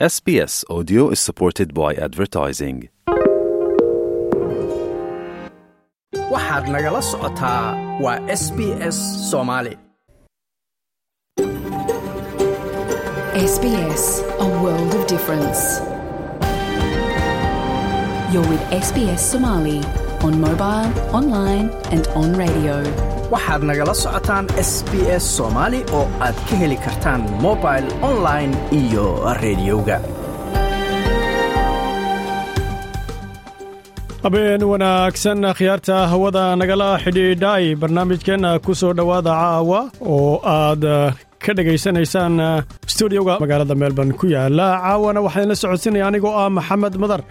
SBS Audio is supported by advertising. waxaad nagala socotaa waa s b s soomaali SBS, a world of difference. You're with SBS Somali on mobile, online, and on radio. Waxaad nagala socotaan s b s soomaali oo aad ka heli kartaan mobile online iyo rediyoga habeen wanaagsan khiyaarta hawada nagala xidhiidhay barnaamijkeenna ku soo dhowaada caawa oo aad ka dhegaysanaysaan stuudioga magaalada melbourne ku yaalla caawana waxaan socodsinaya anigoo ah maxamed madar.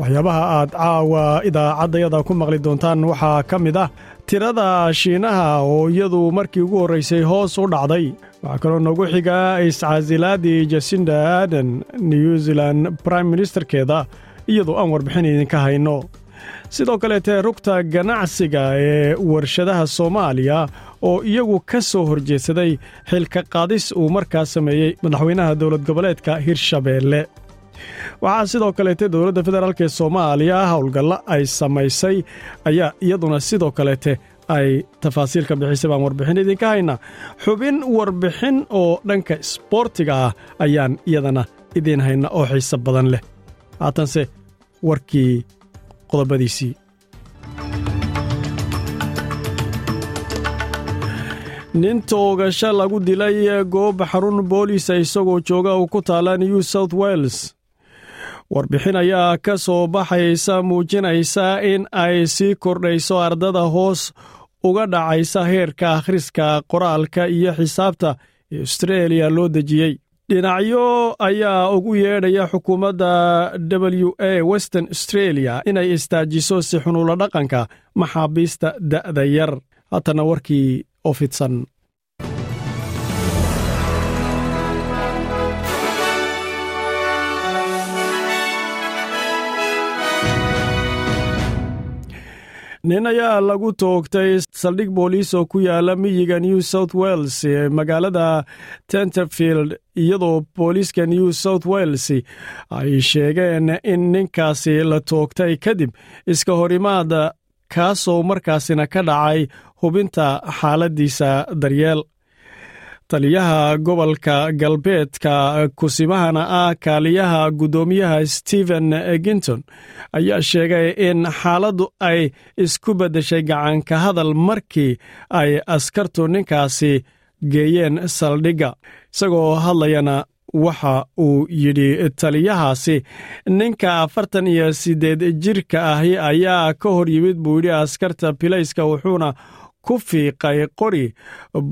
Waxyaabaha aad caawa idaacaddayada ku maqli doontaan waxaa ka mid ah tirada shiinaha oo iyadu markii ugu horraysay hoos u dhacday. Waxaa kaloo noogu xiga iscaasilaadii jasinda aden new zealand brime ministerkeeda iyadoo aan warbixin idinka hayno. Sidoo kaleete rugta ganacsiga ee warshadaha soomaaliya oo iyagu ka soo horjeedsaday xilka qaadis uu markaa sameeyey madaxweynaha dowlad goboleedka hirshabeelle waxaa sidoo kaleete dowladda federaalk ee soomaaliya howlgalla ay samaysay ayaa iyaduna sidoo kaleete ay tafaasiil ka bixisay baan warbixin idinka hayna. Xubin warbixin oo dhanka isboortiga ah ayaan iyadana idiin hayna oo xiise badan leh. Haatanse warkii qodobadiisii. Nin toogasho lagu dilay goob xarun booliisa isagoo jooga uu ku taala new south wales warbixin ayaa ka soo baxaysa muujinaysa in ay sii kordhayso ardada hoos uga dhacaysa heerka akhriska qoraalka iyo xisaabta ee austreeliya loo dejiyey. Dhinacyo ayaa ugu yeedhaya xukuumadda w a western australia inay istaajiso si xunula dhaqanka maxaabiista da'da yar. Haatana warkii oo fidsan nin ayaa lagu toogtay saldhig booliis oo ku yaalla miyiga new south wales magaalada tenterfield iyadoo booliiska new south wales ay sheegeen in ninkaasi la toogtay kadib iska horimaad kaasoo markaasina ka dhacay hubinta xaaladdiisa daryeel taliyaha gobolka galbeedka kusimahana ah kaaliyaha guddoomiyaha stephen ginton ayaa sheegay in xaaladdu ay isku beddeshay gacanka hadal markii ay askartu ninkaasi geeyeen saldhigga. Isagoo hadlayana waxa uu yidhi taliyahaasi ninka afartan iyo siddeed jirka ahi ayaa ka hor yimid buu yidhi askarta bilayska wuxuuna ku fiiqay qori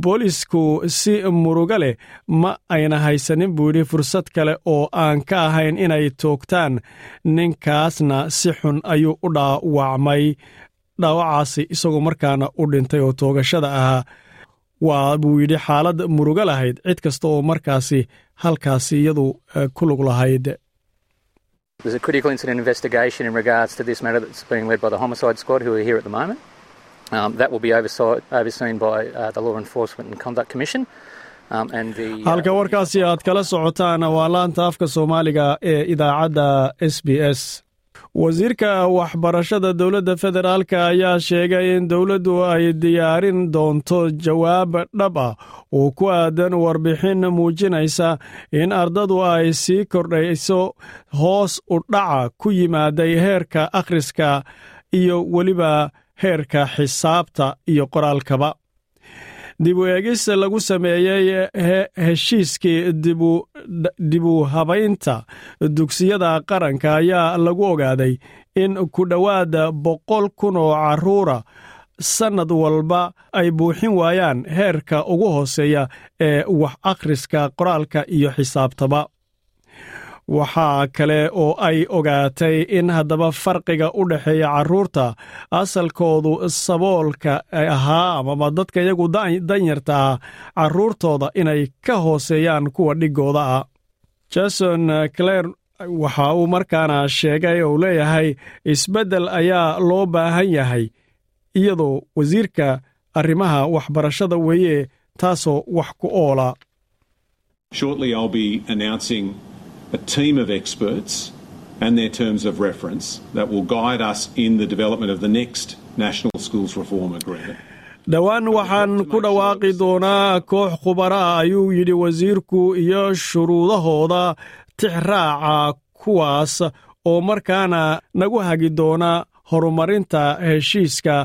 boolisku si muruga leh ma ayna haysanin buu yidhi fursad kale oo aan ka ahayn inay toogtaan. Ninkaasna si xun ayuu u dhaawacmay dhaawacaasi isagoo markaana u dhintay oo toogashada ahaa. Waa buu yidhi xaalad murugo lahayd cid kasta oo markaasi halkaasi iyadu ku lug lahayd Um, that will be oversight, overseen by uh, the Law Enforcement and Conduct Commission. Um, uh, halka warkaasi aad kala socotaan waa laanta afka soomaaliga ee idaacadda s b s wasiirka waxbarashada dowladda federaalka ayaa sheegay in dowladdu ay diyaarin doonto jawaab dhab ah oo ku aadan warbixin muujinaysa in ardadu ay sii kordhayso hoos u dhaca ku yimaaday heerka akhriska iyo weliba heerka xisaabta iyo qoraalkaba. Dib u eegis lagu sameeyey heshiiskii dibu habaynta dugsiyada qaranka ayaa lagu ogaaday in ku dhowaada boqol kun oo carruura sannad walba ay buuxin waayaan heerka ugu hooseeya ee wax akhriska qoraalka iyo xisaabtaba waxaa kale oo ay ogaatay in haddaba farqiga u dhexeeya carruurta asalkoodu saboolka ahaa amaba dadka iyagu danyarta ah carruurtooda inay ka hooseeyaan kuwa dhigooda ah. Jason clare waxa uu markaana sheegay ou leeyahay isbeddel ayaa loo baahan yahay iyadoo wasiirka arrimaha waxbarashada weeye taasoo wax ku oola a team of experts and their terms of reference that will guide us in the development of the next National Schools Reform Agreement. dhowaan waxaan ku dhawaaqi doonaa koox khubara ayuu yidhi wasiirku iyo shuruudahooda tixraaca kuwaas oo markaana nagu hagi doona horumarinta heshiiska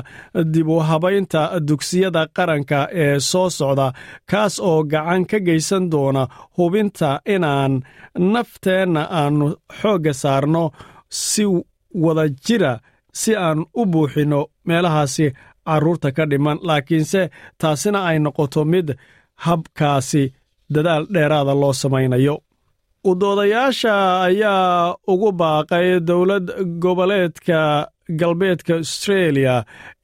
dib u habaynta dugsiyada qaranka ee soo socda kaas oo gacan ka geysan doona hubinta inaan nafteenna aannu xoogga saarno si wada jira si aan u buuxinno meelahaasi carruurta ka dhiman. Laakiinse taasina ay noqoto mid habkaasi dadaal dheeraada loo samaynayo udoodayaasha ayaa ugu baaqay dowlad goboleedka galbeedka austreeliya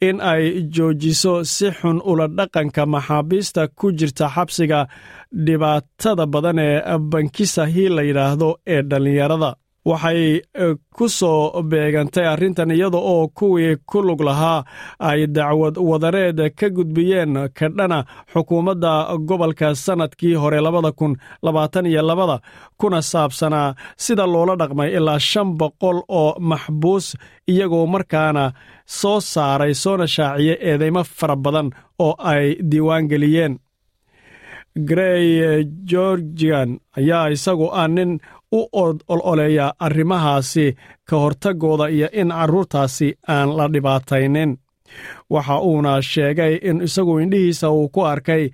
in ay joojiso si xun ula dhaqanka maxaabiista ku jirta xabsiga dhibaatada badan ee bankisa hii la yidhaahdo ee dhallinyarada waxay ku soo beegantay arrintan iyada oo kuwii ku lug lahaa ay dacwad wadareed ka gudbiyeen kadhana xukuumadda gobolka sannadkii hore labada kun labaatan iyo labada kuna saabsanaa sida loola dhaqmay ilaa shan boqol oo maxbuus iyagoo markaana soo saaray soona shaaciyey eedeymo fara badan oo ay diiwaan geliyeen. Grey georgian ayaa isagu ah nin u ololeeya arrimahaasi ka hortagooda iyo in carruurtaasi aan la dhibaataynin. Waxa uuna sheegay in isagu indhihiisa uu ku arkay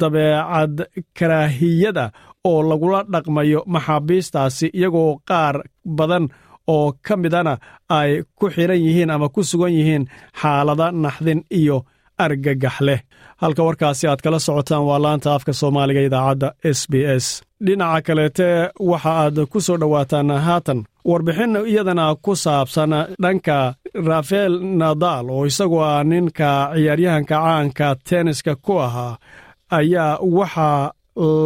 dabeecad karaahiyada oo lagula dhaqmayo maxaabiistaasi iyagoo qaar badan oo ka midana ay ku xidhan yihiin ama ku sugan yihiin xaalada naxdin iyo argagax leh halka warkaasi aad kala socotaan waa laanta afka soomaaliga idaacadda s b s dhinaca kaleete waxa aad ku soo dhowaataan haatan. Warbixin iyadana ku saabsan dhanka rafael nadal oo isagu ah ninka ciyaaryahanka caanka tenniska ku ahaa ayaa waxaa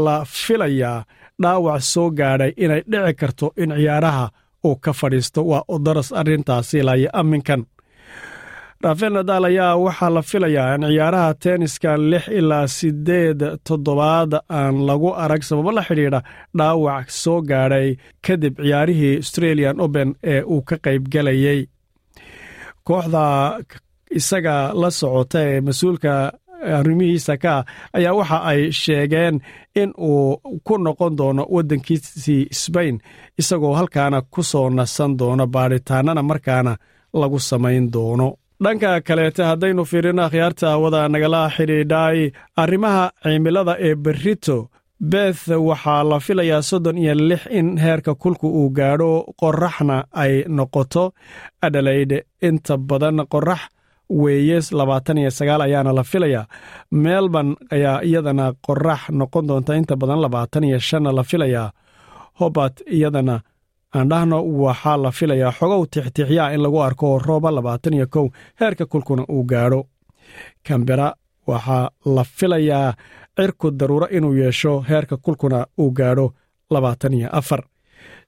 la filayaa dhaawac soo gaadhay inay dhici karto in ciyaaraha uu ka fadhiisto. Waa udaras arrintaasi ilaayo amminkan rafael nadal ayaa waxaa la filayaa in ciyaaraha tenniska lix ilaa siddeed toddobaad aan lagu arag sababo la xidhiidha dhaawac soo gaadhay kadib ciyaarihii australian open ee uu ka qaybgelayey kooxda isaga la socota ee mas'uulka arrimihiisa ka ah ayaa waxa ay sheegeen in uu ku noqon doono waddankiisii sbain isagoo halkaana ku soo nasan doono baadhitaanana markaana lagu samayn doono dhanka kaleete haddaynu fiirino akhyaarta hawada nagala xidhiidhay arrimaha cimilada ee berrito beth waxaa la filayaa soddon iyo lix in heerka kulku uu gaadho qoraxna ay noqoto. Adhalaydhe inta badan qorax weeye labaatan iyo sagaal ayaana la filayaa. Melbourne ayaa iyadana qorax noqon doonta inta badan labaatan iyo shanna la filayaa. Hobart iyadana aan dhahno waxaa la filayaa xogow tixtixyaa in lagu arko rooba labaatan iyo kow heerka kulkuna uu gaadho. Kambera waxaa la filayaa cirku daruuro inuu yeesho heerka kulkuna uu gaadho labaatan iyo afar.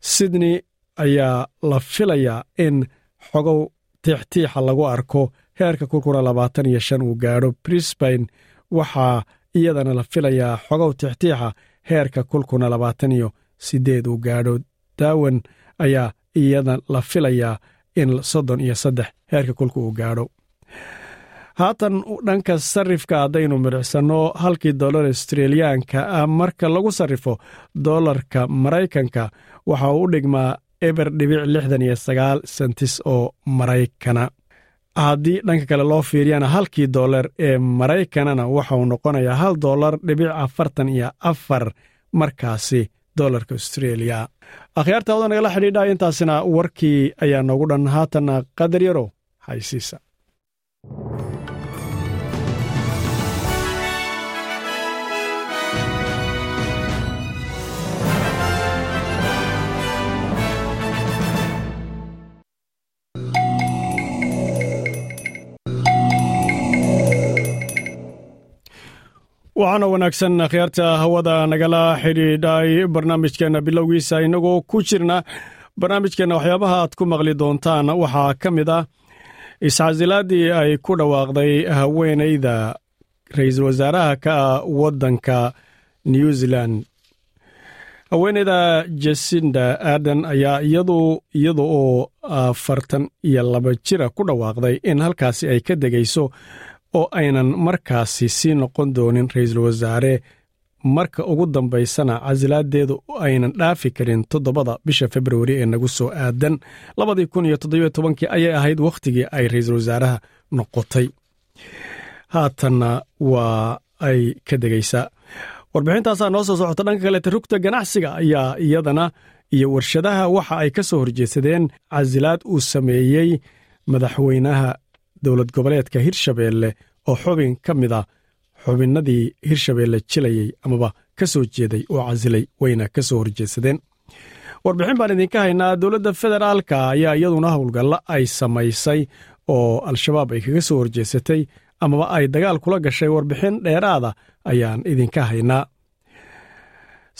Sydney ayaa la filayaa in xogow tixtiixa lagu arko heerka kulkuna labaatan iyo shan uu gaadho. Brisbain waxaa iyadana la filayaa xogow tixtiixa heerka kulkuna labaatan iyo siddeed uu gaadho. Daawan ayaa iyada la filayaa in soddon iyo saddex heerka kulka uu gaadho. Haatan dhanka sarifka haddaynu midhicsanno halkii dollar australiyaanka ah marka lagu sarrifo dollarka maraykanka waxa uu u dhigmaa eber dhibic lixdan iyo sagaal sentis oo maraykana. Haddii dhanka kale loo fiiriyana halkii dollar ee maraykanana waxauu noqonayaa hal dollar dhibic afartan iyo afar markaasi dolarka austreeliya akhyaarta wada nagala xidhiidha intaasina warkii ayaa noogu dhan. Haatanna qadar yarow haysiisa waxaana wanaagsan akhyaarta hawada nagala xidhiidhay barnaamijkeenna bilowgiisa. Innagoo ku jirna barnaamijkeenna waxyaabaha aad ku maqli doontaan waxaa ka mid ah iscasilaadii ay ku dhawaaqday haweenayda ra'iisul wasaaraha ka ah waddanka new zealand. Haweeneyda jasinda aden ayaa iyadu iyada oo afartan iyo laba jira ku dhawaaqday in halkaasi ay ka degayso oo aynan markaasi sii noqon doonin ra'iisul wasaare. Marka ugu dambaysana casilaadeedu aynan dhaafi karin toddobada bisha februari ee nagu soo aadan. Ayay ahayd wakhtigii ay ra'iisul wasaaraha noqotay. Haatanna waa ay ka degaysaa warbixintaasaa noo soo socota dhanka kaleeta rugta ganacsiga ayaa iyadana iyo warshadaha waxa ay ka soo horjeedsadeen casilaad uu sameeyey madaxweynaha dowlad goboleedka hirshabeelle oo xubin ka mid a xubinnadii hirshabeelle jilayey amaba ka soo jeeday oo casilay wayna ka soo horjeedsadeen warbixin baan idinka haynaa dowladda federaalka ayaa iyaduna howlgalla ay samaysay oo al-shabaab ay kaga soo horjeedsatay amaba ay dagaal kula gashay warbixin dheeraada ayaan idinka haynaa.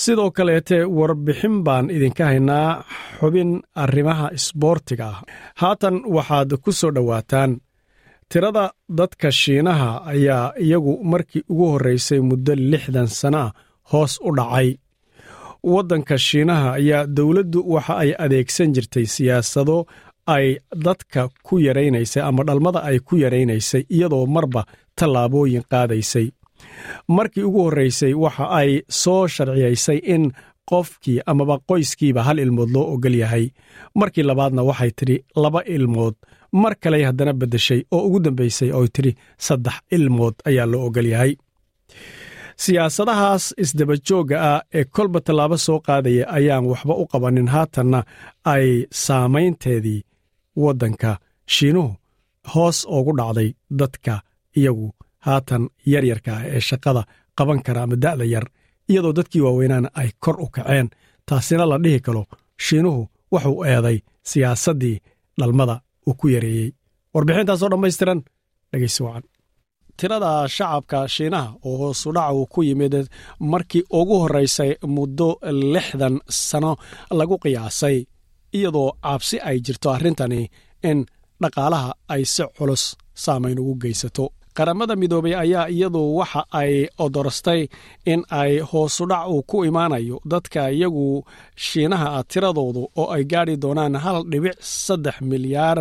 Sidoo kaleete warbixin baan idinka haynaa xubin arrimaha isboortiga ah. Haatan waxaad ku soo dhowaataan tirada dadka shiinaha ayaa iyagu markii ugu horraysay muddo lixdan sana hoos u dhacay. Waddanka shiinaha ayaa dowladdu waxa ay adeegsan jirtay siyaasado ay dadka ku yaraynaysay ama dhalmada ay ku yaraynaysay iyadoo marba tallaabooyin qaadaysay. Markii ugu horraysay waxa ay soo sharciyaysay in qofkii amaba qoyskiiba hal ilmood loo ogol yahay. Markii labaadna waxay tidhi laba ilmood mar kaley haddana beddeshay oo ugu dambaysay ooy tidhi saddex ilmood ayaa loo ogol yahay. Siyaasadahaas isdabajoogga ah ee kolba tallaabo soo qaadaya ayaan waxba u qabanin. Haatanna ay saamaynteedii waddanka shiinuhu hoos oogu dhacday dadka iyagu haatan yaryarka ah ee shaqada qaban kara ama da'da yar iyadoo dadkii waaweynaana ay kor u kaceen. Taasina la dhihi karo shiinuhu wuxuu eeday siyaasaddii dhalmada uu ku yareeyey. Warbixintaasoo dhammaystiran dhegaysi wacan. Tirada shacabka shiinaha oo hoosudhaca uu ku yimid markii ugu horraysay muddo lixdan sano lagu qiyaasay iyadoo cabsi ay jirto arrintani in dhaqaalaha ay si culus saamayn ugu geysato qaramada midoobay ayaa iyadu waxa ay odorostay in ay hoosudhac uu ku imaanayo dadka iyagu shiinaha ah tiradoodu oo ay gaadhi doonaan hal dhibic saddex milyaar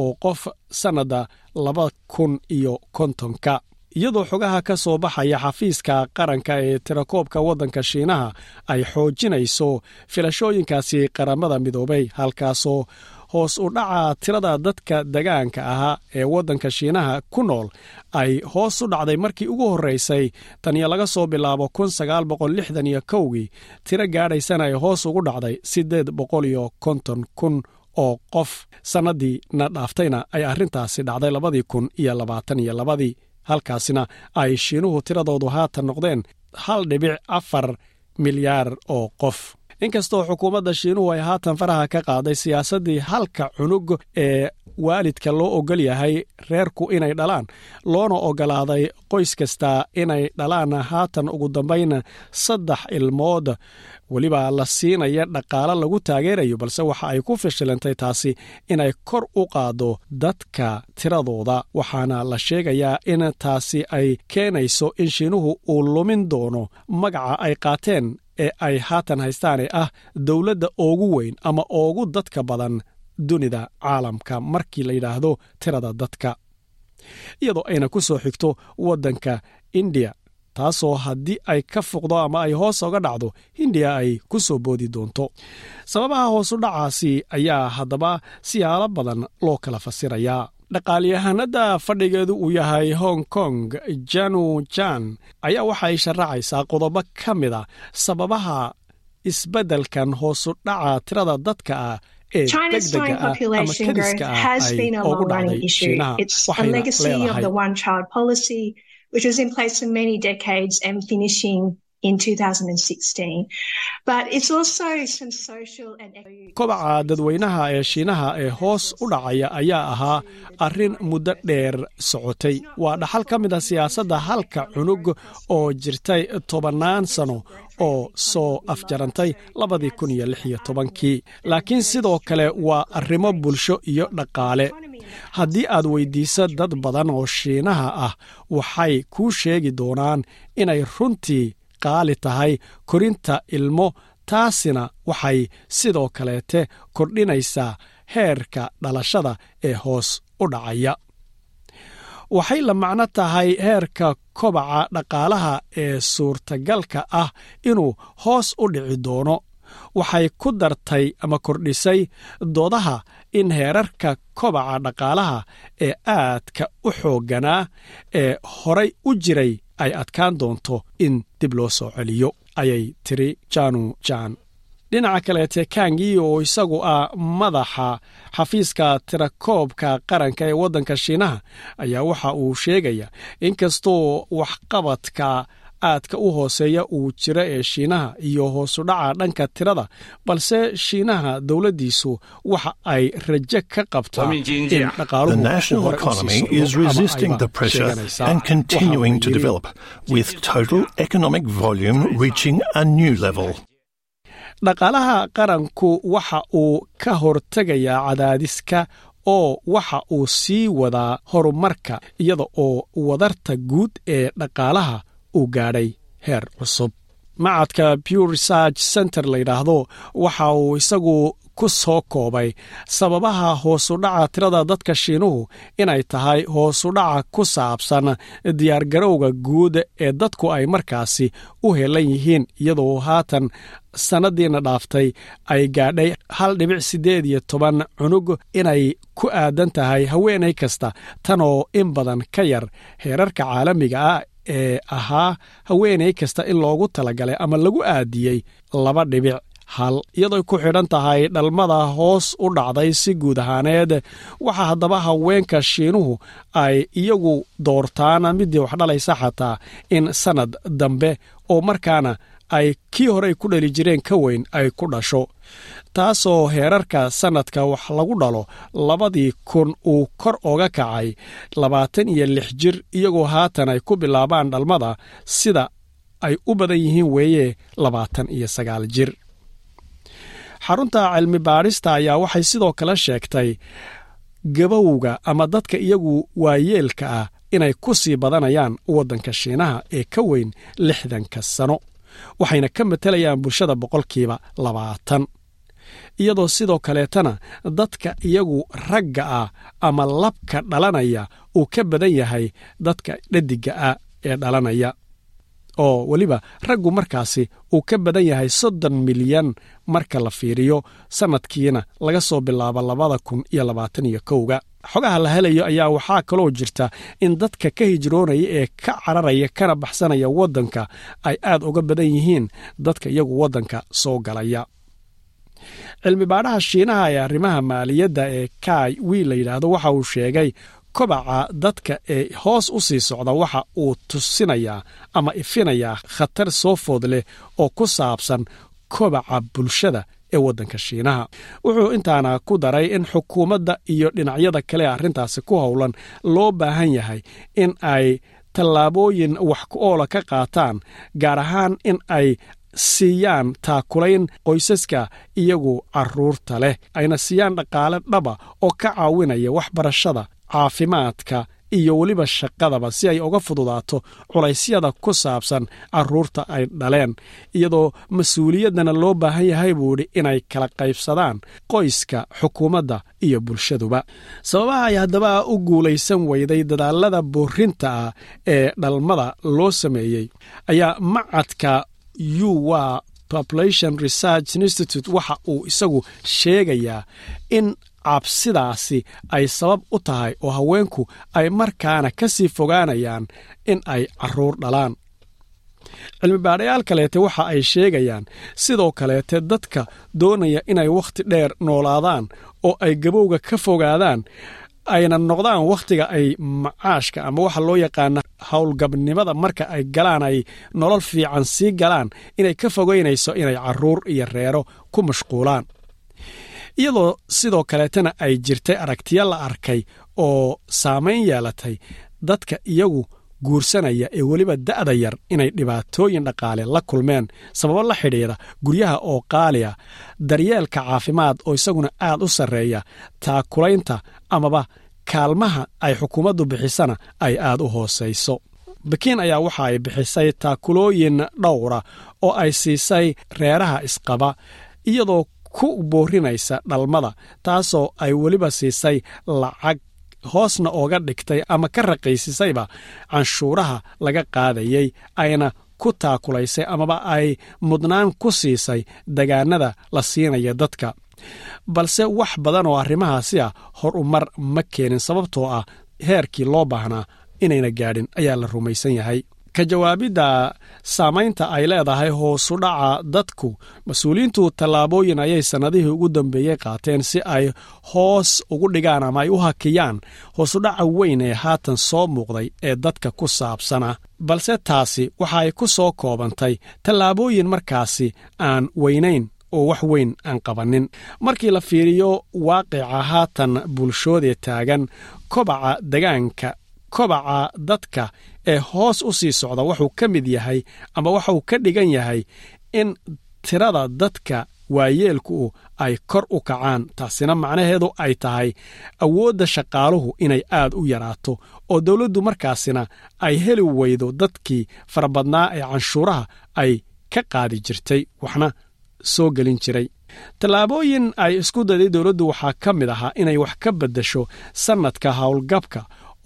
oo qof sannadda laba kun iyo kontonka. Iyadoo xogaha ka soo baxaya xafiiska qaranka ee tirakoobka waddanka shiinaha ay xoojinayso filashooyinkaasi qaramada midoobay halkaasoo hoos u dhaca tirada dadka degaanka ahaa ee waddanka shiinaha ku nool ay hoos u dhacday markii ugu horraysay taniyo laga soo bilaabo kun sagaal boqol lixdan iyo kowgii tiro gaadhaysana ay hoos ugu dhacday siddeed boqol iyo konton kun oo qof. Sannadii na dhaaftayna ay arrintaasi dhacday labadii kun iyo labaatan iyo labadii halkaasina ay shiinuhu tiradoodu haatan noqdeen hal dhibic afar milyaar oo qof inkastoo xukuumadda shiinuhu ay haatan faraha ka qaaday siyaasaddii halka cunug ee waalidka loo ogol yahay reerku inay dhalaan loona ogolaaday qoys kasta inay dhalaan haatan ugu dambayn saddex ilmood. Weliba la siinaya dhaqaalo lagu taageerayo balse waxa ay ku fashilantay taasi inay kor u qaaddo dadka tiradooda waxaana la sheegayaa in taasi ay keenayso in shiinuhu uu lumin doono magaca ay qaateen ee ay haatan haystaan ee ah dowladda ugu weyn ama ugu dadka badan dunida caalamka markii la yidhaahdo tirada dadka. Iyadoo ayna ku soo xigto waddanka indiya taasoo haddii ay ka fuqdo ama ay hoos oga dhacdo hindiya ay ku soo boodi doonto. Sababaha hoosu dhacaasi ayaa haddaba siyaalo badan loo kala fasirayaa dhaqaalyahanada fadhigeedu uu yahay hong kong janu jan ayaa waxay sharaxaysaa qodobo ka mid a sababaha isbeddelkan hoosu dhaca tirada dadka ah ee degdega ah ama kadiska ah ay ugu dhacday shiinaha waxayna leedahay which was in place for many decades and finishing in 2016. But it's also some social and kobaca dadweynaha ee shiinaha ee hoos u dhacaya ayaa ahaa arrin muddo dheer socotay. Waa dhaxal ka mid a siyaasadda halka cunug oo jirtay tobannaan sano oo soo afjarantay labadii kun iyo lix iyo tobankii. Laakiin sidoo kale waa arrimo bulsho iyo dhaqaale. Haddii aad weydiiso dad badan oo shiinaha ah waxay kuu sheegi doonaan inay runtii qaali tahay korinta ilmo taasina waxay sidoo kaleete kordhinaysaa heerka dhalashada ee hoos u dhacaya. Waxay la macno tahay heerka kobaca dhaqaalaha ee suurtagalka ah inuu hoos u dhici doono. Waxay ku dartay ama kordhisay doodaha in heerarka kobaca dhaqaalaha ee aadka u xoogganaa ee horay u jiray ay adkaan doonto in dib loo soo celiyo ayay tiri janu jan dhinaca kaleete kangi oo isagu ah madaxa xafiiska tirakoobka qaranka ee waddanka shiinaha ayaa waxa uu sheegaya inkastoo waxqabadka aadka u hooseeya uu jiro ee shiinaha iyo hoosudhaca dhanka tirada balse shiinaha dowladdiisu waxa ay rajo ka qabtaa in The dhaqaaluhu national hore u sii economy socdo is ama resisting ayba the pressure sheeganaysaa. and Waxa continuing uu to yidhi, develop, with total economic volume reaching a new level. dhaqaalaha qaranku waxa uu ka hortegayaa cadaadiska oo waxa uu sii wadaa horumarka iyada oo wadarta guud ee dhaqaalaha uu gaadhay heer cusub. Macadka pew research center la yidhaahdo waxa uu isagu ku soo koobay sababaha hoosudhaca tirada dadka shiinuhu inay tahay hoosudhaca ku saabsan diyaargarowga guud ee dadku ay markaasi u helan yihiin iyadoo haatan sannadiina dhaaftay ay gaadhay hal dhibic siddeed iyo toban cunug inay ku aadan tahay haweenay kasta tanoo in badan ka yar heerarka caalamiga ah ee ahaa haweenay kasta in loogu talagalay ama lagu aadiyey laba dhibic hal iyadoo ku xidhan tahay dhalmada hoos u dhacday si guud ahaaneed. Waxaa haddaba haweenka shiinuhu ay iyagu doortaan midii wax dhalaysa xataa in sannad dambe oo markaana ay kii horey ku dhali jireen ka weyn ay ku dhasho. Taasoo heerarka sannadka wax lagu dhalo labadii kun uu kor oga kacay labaatan iyo lix jir iyagoo haatan ay ku bilaabaan dhalmada sida ay u badan yihiin weeye labaatan iyo sagaal jir. Xarunta cilmi baadhista ayaa waxay sidoo kale sheegtay gabowga ama dadka iyagu waayeelka ah inay ku sii badanayaan waddanka shiinaha ee ka weyn lixdanka sano waxayna ka matelayaan bulshada boqolkiiba labaatan. Iyadoo sidoo kaleetana dadka iyagu ragga ah ama labka dhalanaya uu ka badan yahay dadka dhadiga ah ee dhalanaya oo weliba raggu markaasi uu ka badan yahay soddon milyan marka la fiiriyo sannadkiina laga soo bilaabo labada kun iyo labaatan iyo kowga xogaha la helayo ayaa waxaa kaloo jirta in dadka ka hijroonaya ee ka cararaya kana baxsanaya waddanka ay aad uga badan yihiin dadka iyagu waddanka soo galaya. Cilmi baadhaha shiinaha ee arrimaha maaliyadda ee kai wiil la yidhaahdo waxa uu sheegay kobaca dadka ee hoos u sii socda waxa uu tusinayaa ama ifinayaa khatar soo food leh oo ku saabsan kobaca bulshada ee waddanka shiinaha. Wuxuu intaana ku daray in xukuumadda iyo dhinacyada kale arrintaasi ku howlan loo baahan yahay in ay tallaabooyin wax ku oola ka qaataan gaar ahaan in ay siiyaan taakulayn qoysaska iyagu carruurta leh ayna siiyaan dhaqaale dhaba oo ka caawinaya waxbarashada caafimaadka iyo weliba shaqadaba si ay uga fududaato culaysyada ku saabsan carruurta ay dhaleen iyadoo mas'uuliyaddana loo baahan yahay buu idhi inay kala qaybsadaan qoyska xukuumadda iyo bulshaduba. Sababaha ay haddaba u guulaysan weyday dadaalada boorinta ah ee dhalmada loo sameeyey ayaa macadka uwa population research institute waxa uu isagu sheegayaa in cabsidaasi ay sabab u tahay oo haweenku ay markaana ka sii fogaanayaan in ay carruur dhalaan. Cilmi baadhayaal kaleete waxa ay sheegayaan sidoo kaleete dadka doonaya inay wakhti dheer noolaadaan oo ay gabowga ka fogaadaan ayna noqdaan wakhtiga ay macaashka ama waxa loo yaqaana howlgabnimada marka ay galaan ay nolol fiican sii galaan inay ka fogeynayso inay carruur iyo reero ku mashquulaan iyadoo sidoo kaleetana ay jirtay aragtiyo la arkay oo saamayn yeelatay dadka iyagu guursanaya ee weliba da'da yar inay dhibaatooyin dhaqaale la kulmeen sababo la xidhiidha guryaha oo qaaliya daryeelka caafimaad oo isaguna aad u sarreeya taakulaynta amaba kaalmaha ay xukuumaddu bixisana ay aad u hoosayso. Bakiin ayaa waxa ay bixisay taakulooyin dhowra oo ay siisay reeraha isqaba iyadoo ku boorinaysa dhalmada taasoo ay weliba siisay lacag hoosna ooga dhigtay ama ka raqiysisayba canshuuraha laga qaadayay ayna ku taakulaysay amaba ay mudnaan ku siisay degaanada la siinaya dadka. Balse wax badan oo arrimahaasi ah hor umar ma keenin sababtoo ah heerkii loo baahnaa inayna gaadhin ayaa la rumaysan yahay ka jawaabidda saamaynta ay leedahay hoosudhaca dadku. Mas'uuliyiintu tallaabooyin ayay sannadihii ugu dambeeyey qaateen si ay hoos ugu dhigaan ama ay u hakiyaan hoosudhaca weyn ee haatan soo muuqday ee dadka ku saabsana. Balse taasi waxa ay ku soo koobantay tallaabooyin markaasi aan weynayn oo wax weyn aan qabannin markii la fiiriyo waaqica haatan bulshoodee taagan kobaca degaanka kobaca dadka ee hoos u sii socda wuxuu ka mid yahay ama waxauu ka dhigan yahay in tirada dadka waayeelku ay kor u kacaan taasina macnaheedu ay tahay awoodda shaqaaluhu inay aad u yaraato oo dowladdu markaasina ay heli weydo dadkii farabadnaa ee canshuuraha ay ka qaadi jirtay waxna soo gelin jiray. Tallaabooyin ay isku dayday dowladdu waxaa ka mid ahaa inay wax ka beddasho sannadka howlgabka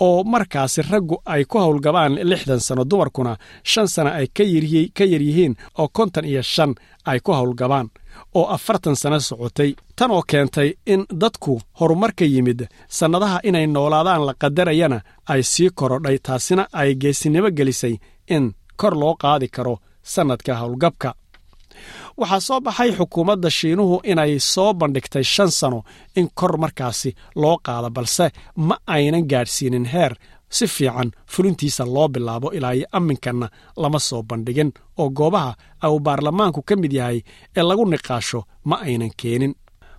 oo markaasi raggu ay ku howlgabaan lixdan sano dumarkuna shan sano ay ka yar yihiin oo konton iyo shan ay ku howlgabaan oo afartan sano socotay. Tan oo keentay in dadku horumarka yimid sannadaha inay noolaadaan la qadarayana ay sii korodhay taasina ay geesinimo gelisay in kor loo qaadi karo sannadka howlgabka waxaa soo baxay xukuumadda shiinuhu inay soo bandhigtay shan sano in kor markaasi loo qaado balse ma aynan gaadhsiinin heer. Si fiican fulintiisa loo bilaabo ilaa iyo amminkanna lama soo bandhigin oo goobaha uu baarlamaanku ka mid yahay ee lagu niqaasho ma aynan keenin.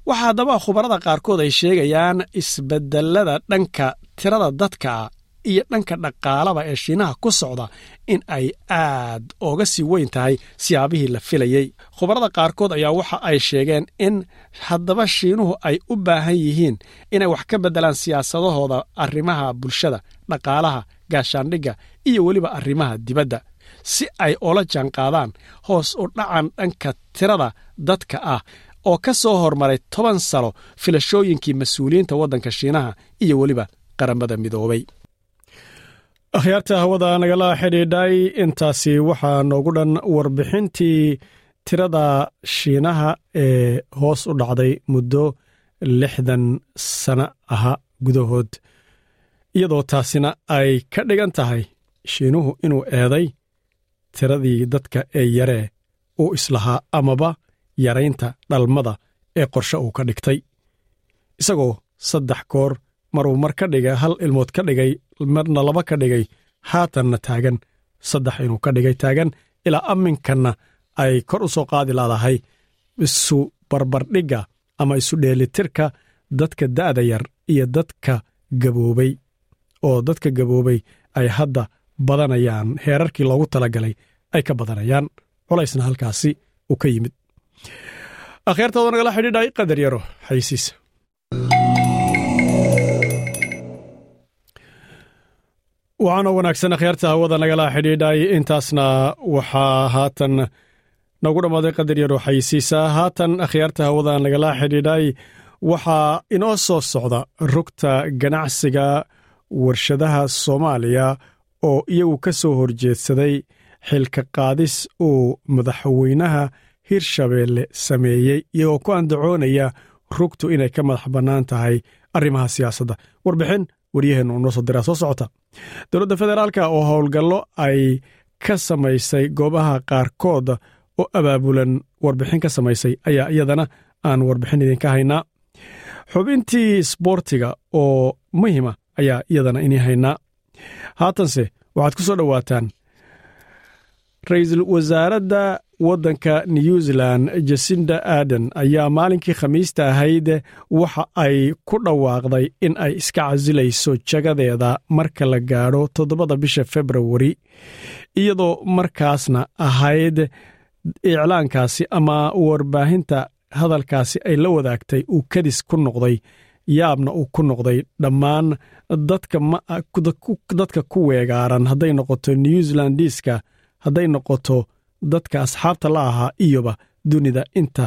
Waxaa haddaba khubarada qaarkood ay sheegayaan isbedelada dhanka tirada dadkaa iyo dhanka dhaqaalaba ee shiinaha ku socda in ay aad ooga sii weyn tahay siyaabihii la filayey khubarada qaarkood ayaa waxa ay sheegeen in haddaba shiinuhu ay u baahan yihiin inay wax ka beddelaan siyaasadahooda arrimaha bulshada dhaqaalaha gaashaandhigga iyo weliba arrimaha dibadda si ay oola jaanqaadaan hoos u dhacan dhanka tirada dadka ah oo ka soo hormaray toban sano filashooyinkii mas'uuliyiinta waddanka shiinaha iyo weliba qaramada midoobay akhyaarta hawada nagala xidhiidhay intaasi waxaa noogu dhan warbixintii tirada shiinaha ee hoos u dhacday muddo lixdan sano aha gudahood iyadoo taasina ay ka dhigan tahay shiinuhu inuu eeday tiradii dadka ee yaree uu islahaa amaba yaraynta dhalmada ee qorshe uu ka dhigtay. Isagoo saddex goor maruu mar ka dhigay hal ilmood ka dhigay marna laba ka dhigay haatanna taagan. Saddex inuu ka dhigay taagan ilaa amminkanna ay kor u soo qaadi laadahay. Isu barbardhigga ama isu dheelitirka dadka da'da yar iyo dadka gaboobay. Oo dadka gaboobay ay hadda badanayaan heerarkii loogu talagalay ay ka badanayaan. Culaysna halkaasi uu ka yimid. Akhyaartooda nagala xidhiidhay qadar yaro xaysiis waxaana wanaagsan akhyaarta hawada nagala xidhiidhay. Intaasna waxaa haatan nagu dhammaaday qadar yaro xaysiisa haatan akhyaarta hawada nagala xidhiidhay. Waxaa inoo soo socda rugta ganacsiga warshadaha soomaaliya oo iyagu ka soo horjeedsaday xilka qaadis uu madaxweynaha hirshabeelle sameeyey iyagoo ku andacoonaya rugtu inay ka madax bannaan tahay arrimaha siyaasadda. Warbixin waryaheennu noo soo diraa. Soo socota dowladda federaalka oo howlgallo ay ka samaysay goobaha qaarkood oo abaabulan warbixin ka samaysay ayaa iyadana aan warbixin idinka haynaa. Xubintii sboortiga oo muhima ayaa iyadana ini haynaa. Haatanse waxaad ku soo dhowaataan. Ra'iisul wasaaradda waddanka new zealand jasinda aden ayaa maalinkii khamiista ahayd waxa ay ku dhawaaqday in ay iska casilayso jagadeeda marka la gaadho toddobada bisha februari iyadoo markaasna ahayd iclaankaasi ama warbaahinta hadalkaasi ay la wadaagtay uu kadis ku noqday yaabna uu ku noqday dhammaan dadka ku weegaaran. Hadday noqoto new zealandiiska hadday noqoto dadka asxaabta la ahaa iyoba dunida inta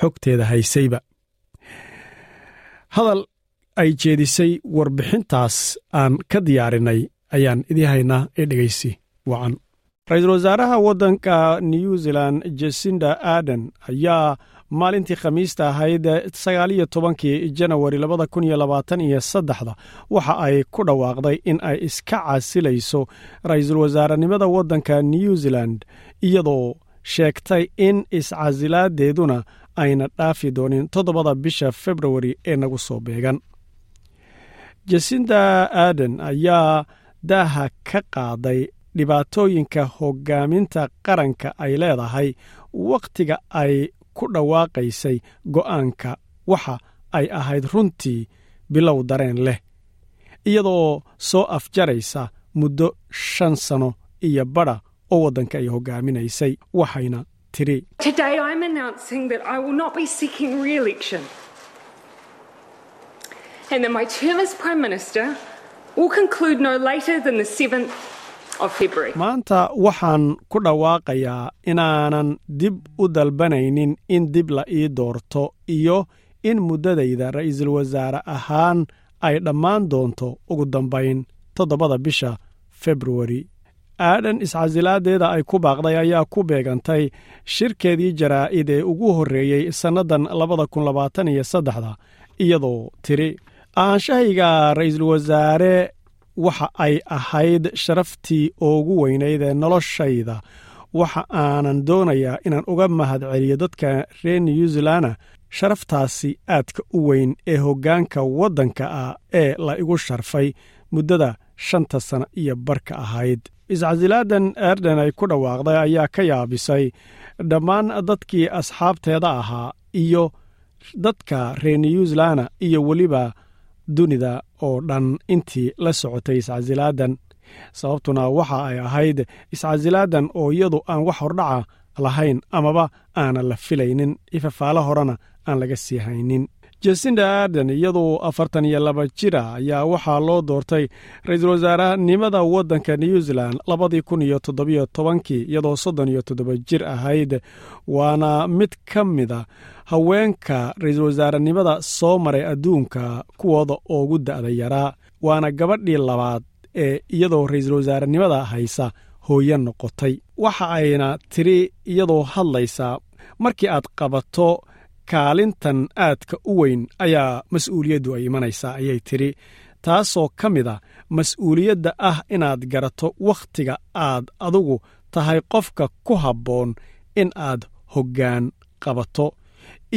xogteeda haysayba. Hadal ay jeedisay warbixintaas aan ka diyaarinay ayaan idii haynaa ee dhegaysi wacan. Ra'iisul wasaaraha waddanka new zealand jasinda aden ayaa maalintii khamiista ahayd sagaaliyo tobankii janawari labada kun iyo labaatan iyo saddexda waxa ay ku dhawaaqday in ay iska casilayso ra'iisul wasaarenimada waddanka new zealand iyadoo sheegtay in iscasilaadeeduna ayna dhaafi doonin toddobada bisha februari ee nagu soo beegan. Jasinda aden ayaa daaha ka qaaday dhibaatooyinka hoggaaminta qaranka ay leedahay wakhtiga ay ku dhawaaqaysay go'aanka waxa ay ahayd runtii bilow dareen leh iyadoo soo afjaraysa muddo shan sano iyo badha oo waddanka ay hoggaaminaysay waxayna tidhi and that my term as Prime Minister will conclude no later than the 7th of February. maanta waxaan ku dhawaaqayaa inaanan dib u dalbanaynin in dib la ii doorto iyo in muddadayda ra'iisul wasaare ahaan ay dhammaan doonto ugu dambayn toddobada bisha februari aadan iscasilaadeeda ay ku baaqday ayaa ku beegantay shirkeedii jaraa'id ee ugu horreeyey sannadan iyo saddexda iyadoo tidhi ahaanshahayga ra'iisul wasaare waxa ay ahayd sharaftii ugu weynayd ee noloshayda. Waxa aanan doonayaa inaan uga mahad celiyo dadka reer new zealana sharaftaasi aadka u weyn ee hoggaanka waddanka ah ee la igu sharfay muddada shanta sana iyo barka ahayd. Iscasilaadan erden ay ku dhawaaqday ayaa ka yaabisay dhammaan dadkii asxaabteeda ahaa iyo dadka reer new zealana iyo weliba dunida oo dhan intii la socotay iscasilaadan sababtuna waxa ay ahayd iscasilaadan oo iyadu aan wax hordhaca lahayn amaba aanan la filaynin. Ifafaalo horena aan laga sii haynin jasinda arden iyadoo afartan iyo laba jira ayaa waxaa loo doortay ra'iisul wasaarenimada waddanka new zealand labadii kun iyo toddobiyo tobankii iyadoo soddon iyo toddoba jir ahayd. Waana mid ka mida haweenka ra'iisul wasaarenimada soo maray adduunka kuwooda ugu da'da yaraa waana gabadhii labaad ee iyadoo ra'iisul wasaarenimada haysa hooye noqotay. Waxa ayna tiri iyadoo hadlaysaa markii aad qabato kaalintan aadka u weyn ayaa mas'uuliyaddu ay imanaysaa ayay tidhi. Taasoo ka mid a mas'uuliyadda ah inaad garato wakhtiga aad adugu tahay qofka ku habboon in aad hoggaan qabato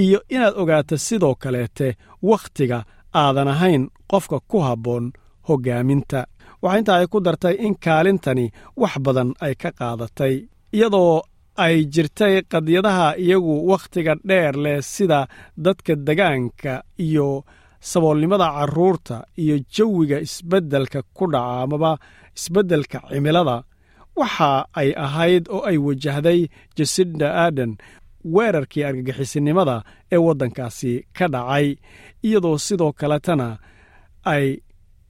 iyo inaad ogaato sidoo kaleete wakhtiga aadan ahayn qofka ku habboon hoggaaminta. Waxaa intaa ay ku dartay in kaalintani wax badan ay ka qaadatay iyadoo ay jirtay qadiyadaha iyagu wakhtiga dheer leh sida dadka degaanka iyo saboolnimada carruurta iyo jawiga isbeddelka ku dhaca amaba isbeddelka cimilada. Waxa ay ahayd oo ay wajahday jasinda aden weerarkii argagixisinimada ee waddankaasi ka dhacay iyadoo sidoo kaletana ay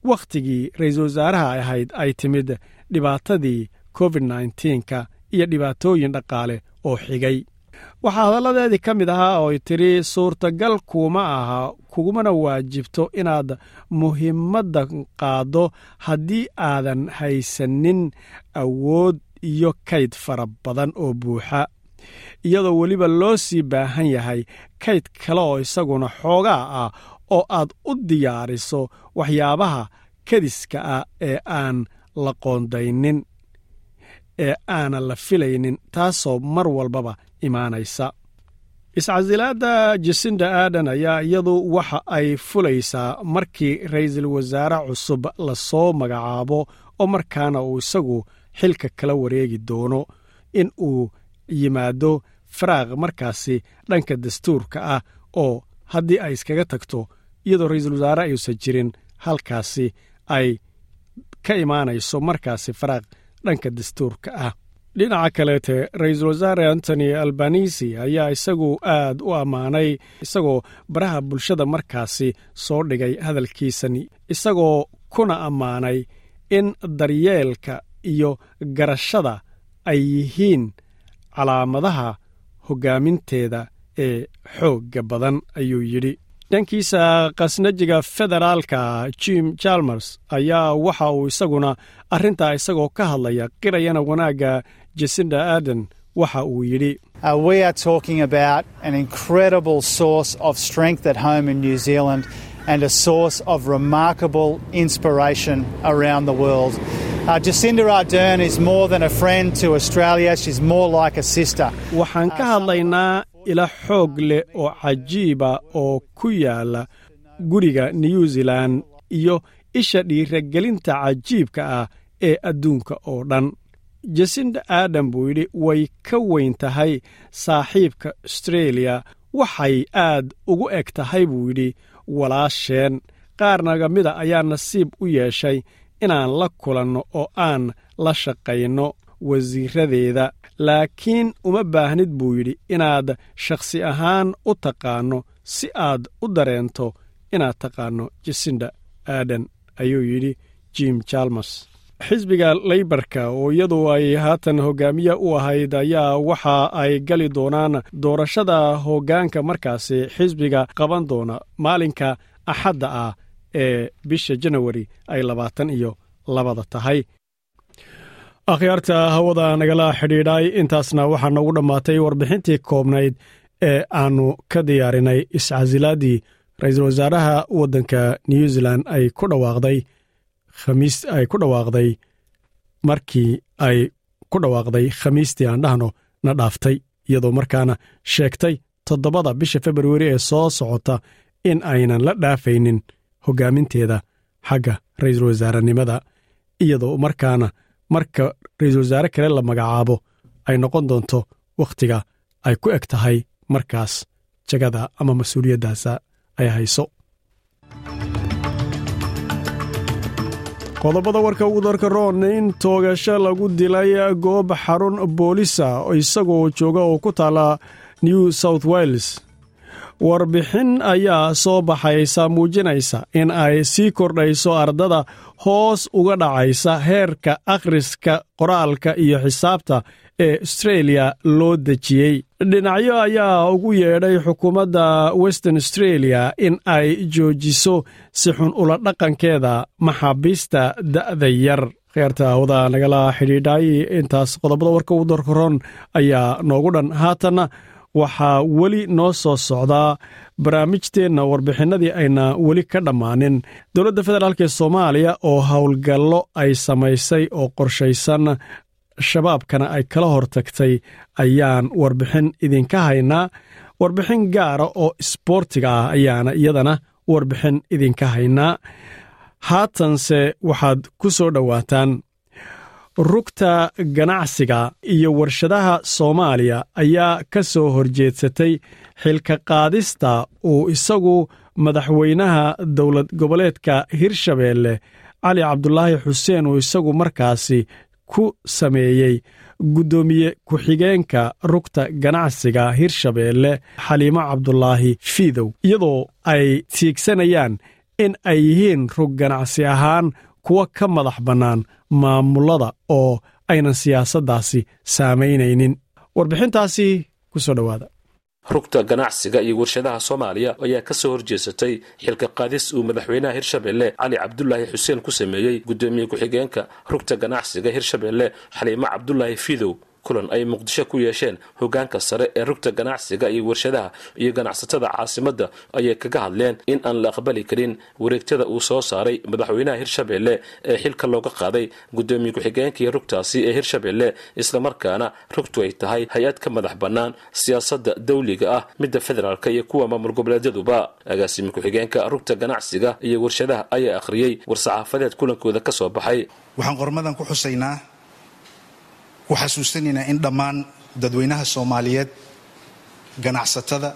wakhtigii ra'iisul wasaaraha ahayd ay timid dhibaatadii covid nnteenka iyo dhibaatooyin dhaqaale oo xigay. Waxaa hadalladeedii ka mid ahaa ooy tidhi suurtagal kuuma aha kugumana waajibto inaad muhiimadda qaaddo haddii aadan haysanin awood iyo kayd fara badan oo buuxa. Iyadoo weliba loo sii baahan yahay kayd kale oo isaguna xoogaa ah oo aad u diyaariso waxyaabaha kadiska ah ee aan la qoondaynin ee aanan la filaynin taasoo mar walbaba imaanaysa. Iscasilaadda jasinda aadan ayaa iyadu waxa ay fulaysaa markii ra'iisul wasaare cusub la soo magacaabo oo markaana uu isagu xilka kala wareegi doono in uu yimaado faraaq markaasi dhanka dastuurka ah oo haddii ay iskaga tagto iyadoo ra'iisul wasaare ayuusan jirin halkaasi ay ka imaanayso markaasi faraaq dhanka dastuurka ah. Dhinaca kaleete ra'iisul wasaare antony albanisi ayaa isagu aad u ammaanay isagoo baraha bulshada markaasi soo dhigay hadalkiisani isagoo kuna ammaanay in daryeelka iyo garashada ay yihiin calaamadaha hoggaaminteeda ee xoogga badan ayuu yidhi dhankiisa khasnajiga federaalka jim jalmers ayaa waxa uu isaguna arrintaa isagoo ka hadlaya qirayana wanaagga jasinda aden waxa uu yidhi we are talking about an incredible source of strength at home in New Zealand and a source of remarkable inspiration around the world. Uh, Jacinda Ardern is more than a friend to Australia, she's more like a sister. waxaan ka hadlaynaa ila xoog leh oo cajiiba oo ku yaalla guriga new zealan iyo isha dhiiragelinta cajiibka ah ee adduunka oo dhan. Jasinda aadam buu yidhi way ka weyn tahay saaxiibka astreeliya waxay aad ugu eg tahay buu yidhi walaasheen. Qaarnaga mida ayaa nasiib u yeeshay inaan la kulanno oo aan la shaqayno wasiiradeeda laakiin uma baahnid buu yidhi inaad shakhsi ahaan u taqaanno si aad u dareento inaad taqaanno jasinda aadan ayuu yidhi jim jalmers xisbiga leybarka oo iyadu ay haatan hogaamiye u ahayd ayaa waxa ay gali doonaan doorashada hoggaanka markaasi xisbiga qaban doona maalinka axadda ah ee bisha janawari ay labaatan iyo labada tahay akhyaarta hawada nagala xidhiidhay. Intaasna waxaa noogu dhammaatay warbixintii koobnayd ee aannu ka diyaarinay iscasilaadii ra'iisul wasaaraha waddanka new zealan ay ku dhawaaqday khamiis ay ku dhawaaqday markii ay ku dhawaaqday khamiistii aan dhahno na dhaaftay iyadoo markaana sheegtay toddobada bisha februari ee soo socota in aynan la dhaafaynin hoggaaminteeda xagga ra'iisul wasaarenimada iyadoo markaana marka ra'iisul wasaare kale la magacaabo ay noqon doonto wakhtiga ay ku eg tahay markaas jagada ama mas'uuliyaddaasa ay hayso. Qodobada warka ugu darka roon in toogasho lagu dilay goob xarun boolisa isagoo jooga oo ku taala new south wales warbixin ayaa soo baxaysa muujinaysa in ay sii kordhayso ardada hoos uga dhacaysa heerka akhriska qoraalka iyo xisaabta ee astreeliya loo dejiyey. Dhinacyo ayaa ugu yeedhay xukuumadda western astreeliya in ay joojiso si xun ula dhaqankeeda maxaabiista da'da yar. Kheerta hawada nagala xidhiidhay intaas qodobada warka ugu darkaroon ayaa noogu dhan. Haatanna waxaa weli noo soo socdaa barnaamijteenna warbixinadii ayna weli ka dhammaanin. Dowladda federaalk ee soomaaliya oo howlgallo ay samaysay oo qorshaysan shabaabkana ay kala hortagtay ayaan warbixin idinka haynaa. Warbixin gaara oo isboortiga ah ayaana iyadana warbixin idinka haynaa. Haatanse waxaad ku soo dhowaataan rugta ganacsiga iyo warshadaha soomaaliya ayaa ka soo horjeedsatay xilka qaadista uu isagu madaxweynaha dowlad goboleedka hirshabeelle cali cabdulaahi xuseen uu isagu markaasi ku sameeyey guddoomiye ku-xigeenka rugta ganacsiga hirshabeelle xaliimo cabdulaahi fiidow iyadoo ay tiigsanayaan in ay yihiin rug ganacsi ahaan kuwa ka madax bannaan maamulada oo aynan siyaasaddaasi saamaynaynin warbixintaasi ku soo dhowaada. Rugta ganacsiga iyo warshadaha soomaaliya ayaa ka soo horjeesatay xilka qaadis uu madaxweynaha hirshabelle cali cabdulaahi xuseen ku sameeyey guddoomiye ku-xigeenka rugta ganacsiga hirshabelle xaliimo cabdulaahi fiidow kulan ay muqdisho ku yeesheen hogaanka sare ee rugta ganacsiga iyo warshadaha iyo ganacsatada caasimadda ayay kaga hadleen in aan la aqbali karin wareegtada uu soo saaray madaxweynaha hirshabelle ee xilka looga qaaday guddoomiye ku-xigeenkii rugtaasi ee hirshabelle islamarkaana rugtu ay tahay hay'ad ka madax bannaan siyaasadda dawliga ah midda federaalk iyo kuwa maamul goboleedyaduba. Agaasime ku-xigeenka rugta ganacsiga iyo warshadaha ayaa akhriyey war-saxaafadeed kulankooda ka soo baxay. Waxaan qormadan ku xusaynaa xasuusanaynaa in dhammaan dadweynaha soomaaliyeed ganacsatada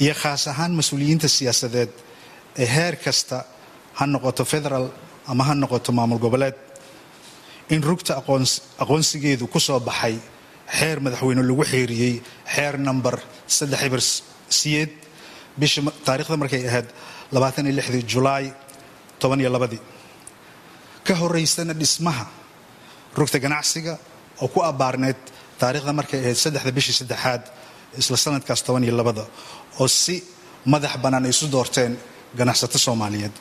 iyo khaas ahaan mas'uuliyiinta siyaasadeed ee heer kasta ha noqoto federal ama ha noqoto maamul goboleed in rugta aqoonsigeedu ku soo baxay xeer madaxweyne lagu xeeriyey xeer number saddex siyeed bisha taarikhda markay ahayd labaatan iyo lixdii julaay toban iyo labadii. Ka horeysana dhismaha rugta ganacsiga oo ku abbaarneyd taarikhda markay ahayd saddexda bishii saddexaad isla sanadkaas toban iyo labada oo si madax bannaan ay isu doorteen ganacsato soomaaliyeed.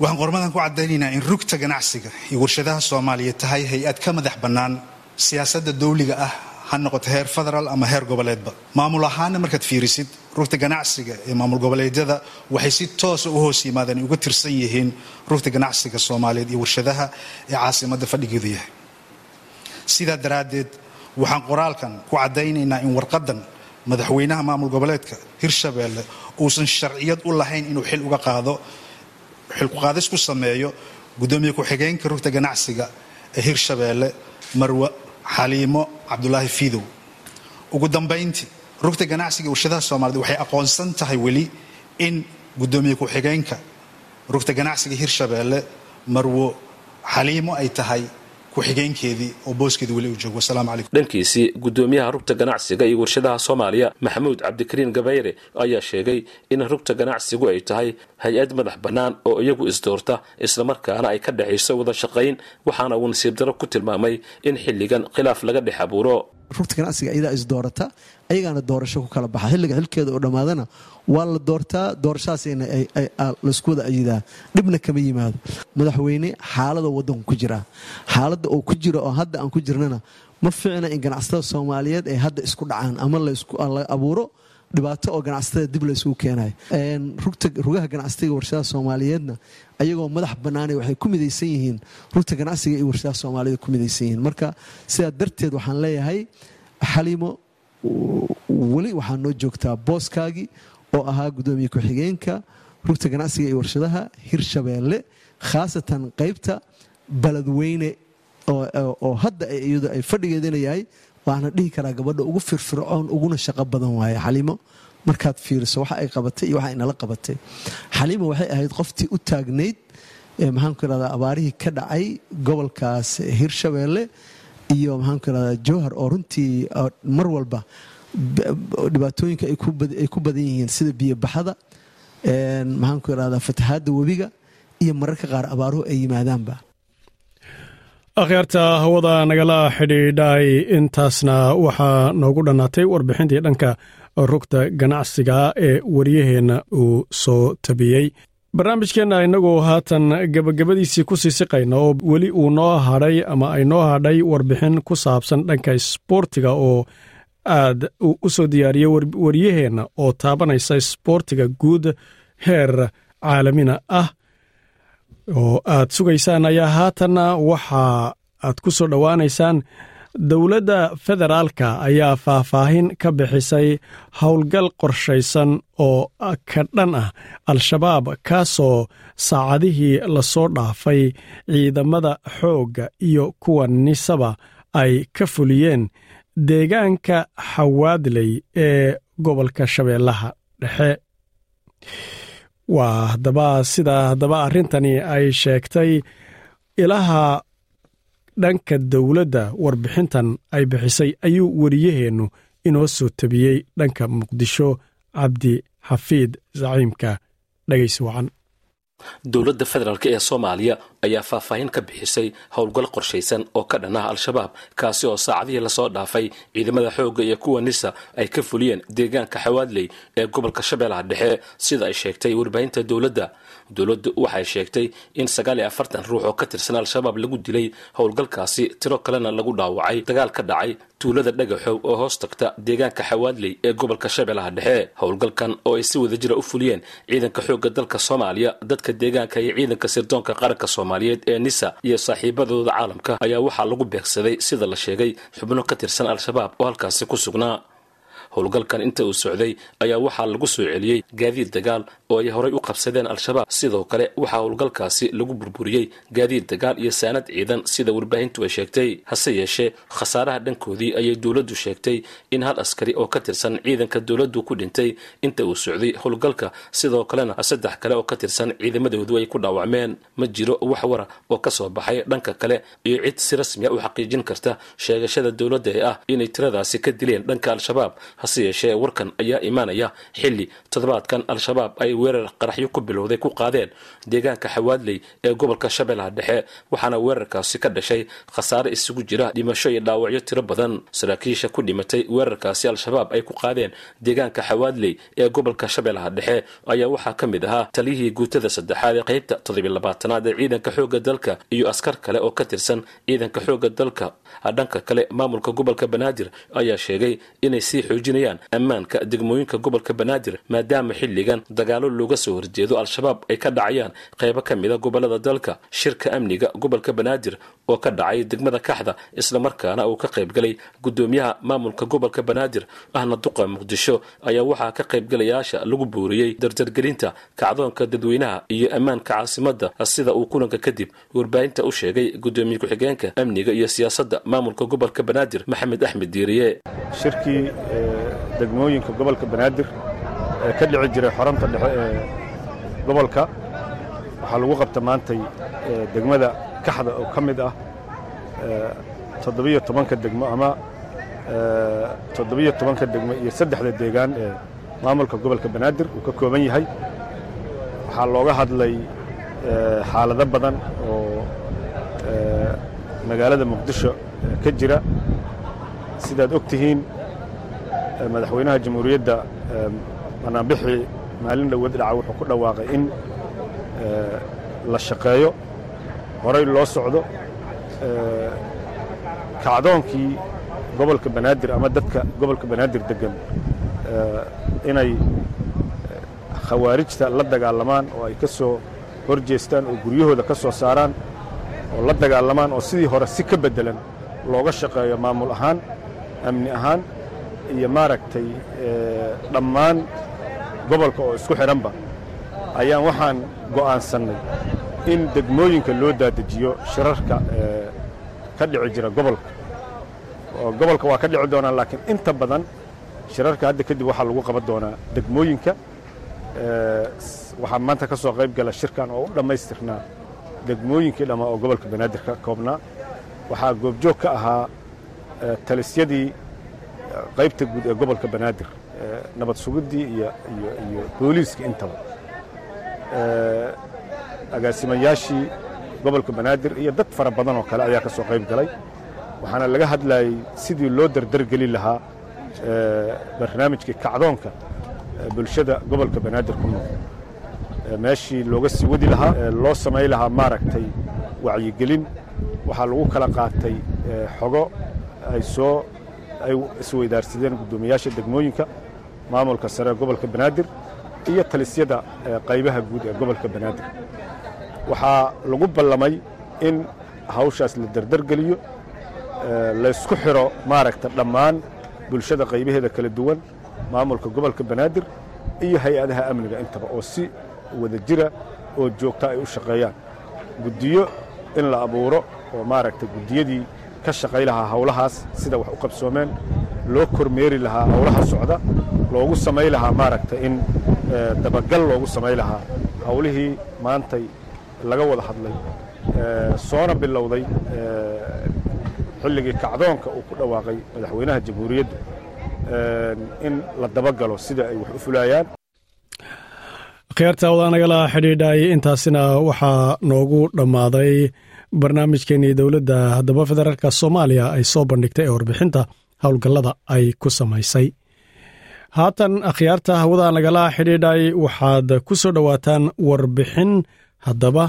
Waxaan qormadan ku caddaynaynaa in rugta ganacsiga iyo warshadaha soomaaliyeed tahay hay'ad ka madax bannaan siyaasadda dawliga ah ha noqoto heer federaal ama heer goboleedba. Maamul ahaana markaad fiirisid rugta ganacsiga ee maamul goboleedyada waxay si toosa u hoos yimaadeen uga tirsan yihiin rugta ganacsiga soomaaliyeed iyo warshadaha ee caasimadda fadhigeedu yahay sidaa daraaddeed waxaan qoraalkan ku caddaynaynaa in warqadan madaxweynaha maamul goboleedka hirshabeelle uusan sharciyad u lahayn inuu xil uga qaado xilkuqaadis ku sameeyo guddoomiye ku-xigeenka rugta ganacsiga ee hirshabeelle marwe xaliimo cabdulaahi fiidow. Ugu dambayntii rugta ganacsiga warshadaha soomaaliyed waxay aqoonsan tahay weli in guddoomiye ku-xigeenka rugta ganacsiga hirshabeelle marwo xaliimo ay tahay ku-xigeenkeedii oo booskeedii weli uu joogo. Wasalaamu calaykum. Dhankiisii guddoomiyaha rugta ganacsiga iyo warshadaha soomaaliya maxamuud cabdikariin gabayre ayaa sheegay in rugta ganacsigu ay tahay hay'ad madax bannaan oo iyagu isdoorta islamarkaana ay ka dhexayso wada shaqayn waxaana uu nasiib ku tilmaamay in xilligan khilaaf laga dhex abuuro rugta ganacsiga iyadaa isdoorata ayagaana doorasho ku kala baxa. Xilliga xilkeeda oo dhammaadana waa la doortaa doorashadaasna laysku wada ayidaa dhibna kama yimaado. Madaxweyne xaalada wadanku ku jiraa xaaladda uu ku jiro oo hadda aan ku jirnana ma fiicna in ganacsatada soomaaliyeed ay hadda isku dhacaan ama la abuuro dhibaato oo ganacsatada dib laysugu keenayo rugaha ganacsiga warshadaha soomaaliyeedna ayagoo madax bannaanay waxay ku midaysan yihiin rugta ganacsiga iyo warshadaha soomaaliyeed ku midaysan yihiin. Marka sidaa darteed waxaan leeyahay xaliimo weli waxaa noo joogtaa booskaagii oo ahaa guddoomiye ku-xigeenka rugta ganacsiga iyo warshadaha hirshabeelle khaasatan qaybta baladweyne oo hadda iyadu ay fadhigeedana waana dhihi karaa gabadha ugu firfircoon uguna shaqo badan waaye. Xaliimo markaad fiiriso waxa ay qabatay iyo waxa inala qabatay. Xaliimo waxay ahayd qoftii u taagnayd maxaanku irahdaa abaarihii ka dhacay gobolkaas hirshabeelle iyo maxaanku irahdaa jowhar oo runtii mar walba dhibaatooyinka ay ku badan yihiin sida biyobaxada maxaanku irahdaa fatahaadda webiga iyo mararka qaar abaaruhu ay yimaadaanba akhyaarta hawada nagala xidhiidhay intaasna waxaa noogu dhannaatay warbixintii dhanka rugta ganacsiga ee waryaheenna uu soo tabiyey. Barnaamijkeenna inagoo haatan gebagabadiisii ku sii siqayna oo weli uu noo hadhay ama ay noo hadhay warbixin ku saabsan dhanka isboortiga oo aad u soo diyaariyey waryaheenna oo taabanaysa isboortiga guud heer caalamina ah oo aad sugaysaan ayaa haatanna waxa aad ku soo dhowaanaysaan. Dowladda federaalka ayaa faahfaahin ka bixisay howlgal qorshaysan oo ka dhan ah al-shabaab kaasoo saacadihii la soo dhaafay ciidamada xoogga iyo kuwa nisaba ay ka fuliyeen deegaanka xawaadley ee gobolka shabeellaha dhexe waa haddaba sida haddaba arrintani ay sheegtay ilaha dhanka dowladda warbixintan ay bixisay ayuu wariyaheennu inoo soo tabiyey dhanka muqdisho cabdi xafiid zaciimka. Dhegaysi wacan dowladda federaalk ee soomaaliya ayaa faahfaahin ka bixisay howlgal qorshaysan oo ka dhan ah al-shabaab kaasi oo saacadihii la soo dhaafay ciidamada xoogga iyo kuwa nisa ay ka fuliyeen deegaanka xawaadley ee gobolka shabeellaha dhexe sida ay sheegtay warbaahinta dowladda dowladdu waxay sheegtay in sagaal iyo afartan ruux oo ka tirsan al-shabaab lagu dilay howlgalkaasi tiro kalena lagu dhaawacay dagaal ka dhacay tuulada dhagaxow oo hoos tagta deegaanka xawaadley ee gobolka shabeellaha dhexe. Howlgalkan oo ay si wadajira u fuliyeen ciidanka xoogga dalka soomaaliya dadka deegaanka iyo ciidanka sirdoonka qaranka soomaaliyeed ee nisa iyo saaxiibadooda caalamka ayaa waxaa lagu beegsaday sida la sheegay xubno ka tirsan al-shabaab oo halkaasi ku sugnaa howlgalkan inta uu socday ayaa waxaa lagu soo celiyey gaadiid dagaal oo ay horay u qabsadeen al-shabaab. Sidoo kale waxaa howlgalkaasi lagu burburiyey gaadiid dagaal iyo saanad ciidan sida warbaahintu ay sheegtay. Hase yeeshee khasaaraha dhankoodii ayay dowladdu sheegtay in hal askari oo ka tirsan ciidanka dowladdu ku dhintay inta uu socday howlgalka. Sidoo kalena saddex kale oo ka tirsan ciidamadoodu ay ku dhaawacmeen. Ma jiro wax wara oo ka soo baxay dhanka kale iyo cid si rasmiya u xaqiijin karta sheegashada dowladda ee ah inay tiradaasi ka dileen dhanka al-shabaab hase yeeshee warkan ayaa imaanaya xilli toddobaadkan al-shabaab ay weerar qaraxyo ku bilowday ku qaadeen deegaanka xawaadley ee gobolka shabeellaha dhexe waxaana weerarkaasi ka dhashay khasaare isugu jira dhimasho iyo dhaawacyo tiro badan. Saraakiisha ku dhimatay weerarkaasi al-shabaab ay ku qaadeen deegaanka xawaadley ee gobolka shabeellaha dhexe ayaa waxaa ka mid ahaa taliyihii guutada saddexaad ee qaybta toddobiy labaatanaad ee ciidanka xoogga dalka iyo askar kale oo ka tirsan ciidanka xoogga dalka. Dhanka kale maamulka gobolka banaadir ayaa sheegay inay sii xoojinayaan ammaanka degmooyinka gobolka banaadir maadaama xilligan dagaalo looga soo horjeedo al-shabaab ay ka dhacayaan qaybo ka mida gobollada dalka shirka amniga gobolka banaadir oo ka dhacay degmada kaxda islamarkaana uu ka qaybgalay gudoomiyaha maamulka gobolka banaadir. Ahna duqa muqdisho ayaa waxaa ka qaybgalayaasha lagu buuriyey dardargelinta kacdoonka dadweynaha iyo ammaanka caasimada sida uu kulanka kadib warbaahinta u sheegay gudoomiye ku-xigeenka amniga iyo siyaasadda maamulka gobolka banaadir maxamed axmed diiriye degmooyinka gobolka banaadir ee ka dhici jiray xoranta dhexe ee gobolka. Waxaa lagu qabta maantay degmada kaxda oo ka mid ah toddobiyo tobanka degmo ama toddobiyo tobanka degmo iyo saddexda deegaan ee maamulka gobolka banaadir uu ka kooban yahay. Waxaa looga hadlay xaalado badan oo magaalada muqdisho ka jira. Sidaad og tihiin madaxweynaha jamhuuriyadda banaanbixii maalin dhowad dhaca wuxuu ku dhawaaqay in la shaqeeyo horay loo socdo kacdoonkii gobolka banaadir ama dadka gobolka banaadir deggan inay khawaarijta la dagaalamaan oo ay ka soo hor oo guryahooda ka soo saaraan oo la dagaalamaan oo sidii hore si ka beddelan looga shaqeeyo maamul ahaan amni ahaan iyo maaragtay dhammaan gobolka oo isku xidhanba ayaan waxaan go'aansannay in degmooyinka loo daadejiyo shirarka ka dhici jira gobolka. Oo gobolka waa ka dhici doonaa laakiin inta badan shirarka hadda kadib waxaa lagu qaban doonaa degmooyinka waxaa maanta ka soo qayb gala shirkan oo u dhammaystirnaa degmooyinkii dhammaa oo gobolka banaadir ka koobnaa. Waxaa goobjoog ka ahaa talisyadii qaybta guud ee gobolka banaadir nabad sugiddii iyo iyo iyo booliiska intaba. Agaasimayaashii gobolka banaadir iyo dad fara badan oo kale ayaa ka soo qayb galay. Waxaana laga hadlayey sidii loo dardargeli lahaa barnaamijkii kacdoonka bulshada gobolka banaadir ku nool. Meeshii looga sii wadi lahaa loo samay lahaa maaragtay wacyigelin. Waxaa lagu kala qaatay xogo ay soo ay isweydaarsadeen guddoomiyaasha degmooyinka maamulka sare gobolka banaadir iyo talisyada qaybaha guud ee gobolka banaadir. Waxaa lagu ballamay in hawshaas la dardargeliyo laysku xidho maaragta dhammaan bulshada qaybaheeda kala duwan maamulka gobolka banaadir iyo hay'adaha amniga intaba oo si wada jira oo joogta ay u shaqeeyaan. Guddiyo in la abuuro oo maaragta guddiyadii ka shaqay lahaa hawlahaas sida wax u qabsoomeen loo kormeeri lahaa hawlaha socda loogu samay lahaa maaragta in dabagal loogu samay lahaa. Hawlihii maantay laga wada hadlay soona bilowday xilligii kacdoonka uu ku dhawaaqay madaxweynaha jamhuuriyadda in la dabagalo sida ay wax u fulayaan khiyaarta wadaa nagala xidhiidhay intaasina waxaa noogu dhammaaday barnaamijkeenii dowladda haddaba federaalka soomaaliya ay soo bandhigtay ee warbixinta howlgallada ay ku samaysay. Haatan akhyaarta hawada nagala xidhiidhay waxaad ku soo dhowaataan warbixin haddaba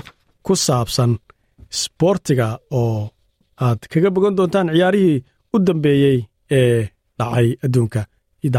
ku saabsan sboortiga oo aad kaga bogan doontaan ciyaarihii u dambeeyey ee dhacay adduunka iyo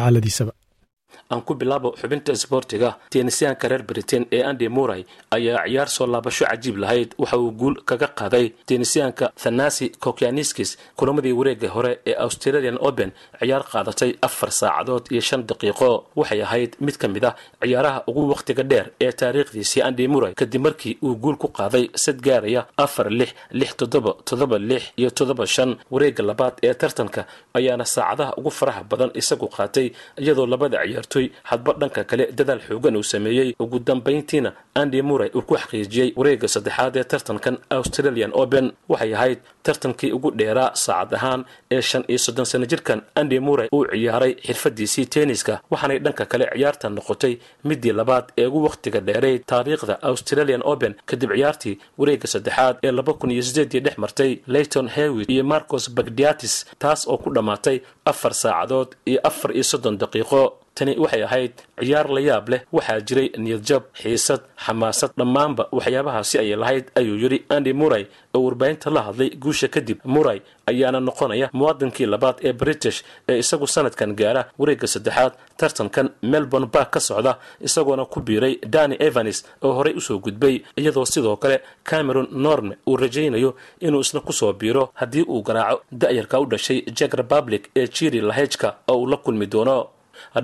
aan ku bilaabo xubinta isboortiga teenisyaanka reer britain ee andy muray ayaa ciyaar soo laabasho cajiib lahayd waxa uu guul kaga qaaday teenisyaanka thanasi kokianiskis kulamadii wareega hore ee australian open ciyaar qaadatay afar saacadood iyo shan daqiiqo. Waxay ahayd mid ka mid ah ciyaaraha ugu wakhtiga dheer ee taariikhdiisii andy muray kadib markii uu guul ku qaaday sad gaaraya afar lix lix toddoba toddoba lix iyo toddoba shan wareega labaad ee tartanka ayaana saacadaha ugu faraha badan isagu qaatay iyadoo labada ciyaartoy hadba dhanka kale dadaal xoogan uu sameeyey. Ugu dambayntiina andy muray uu ku xaqiijiyey wareega saddexaad ee tartankan australian open. Waxay ahayd tartankii ugu dheeraa saacad ahaan ee shan iyo soddon sano jirkan andy muray uu ciyaaray xirfadiisii tenniska waxaanay dhanka kale ciyaartan noqotay midii labaad ee ugu wakhtiga dheerayd taariikhda australian open kadib ciyaartii wareega saddexaad ee laba kun iyo sideedii dhex martay layton hewit iyo marcos bagdiatis taas oo ku dhammaatay afar saacadood iyo afar iyo soddon daqiiqo tani waxay ahayd ciyaar la yaab leh. Waxaa jiray niyadjab xiisad xamaasad. Dhammaanba waxyaabahaasi ayay lahayd ayuu yidhi andy muray oo warbaahinta la hadlay guusha kadib muray ayaana noqonaya muwaadinkii labaad ee british ee isagu sanadkan gaara wareegga saddexaad tartankan melbourne bark ka socda isagoona ku biiray dani evanis oo horey u soo gudbay. Iyadoo sidoo kale cameron norne uu rajaynayo inuu isna ku soo biiro haddii uu garaaco da'yarka u dhashay jek republic ee jiri lahejka oo uu la kulmi doono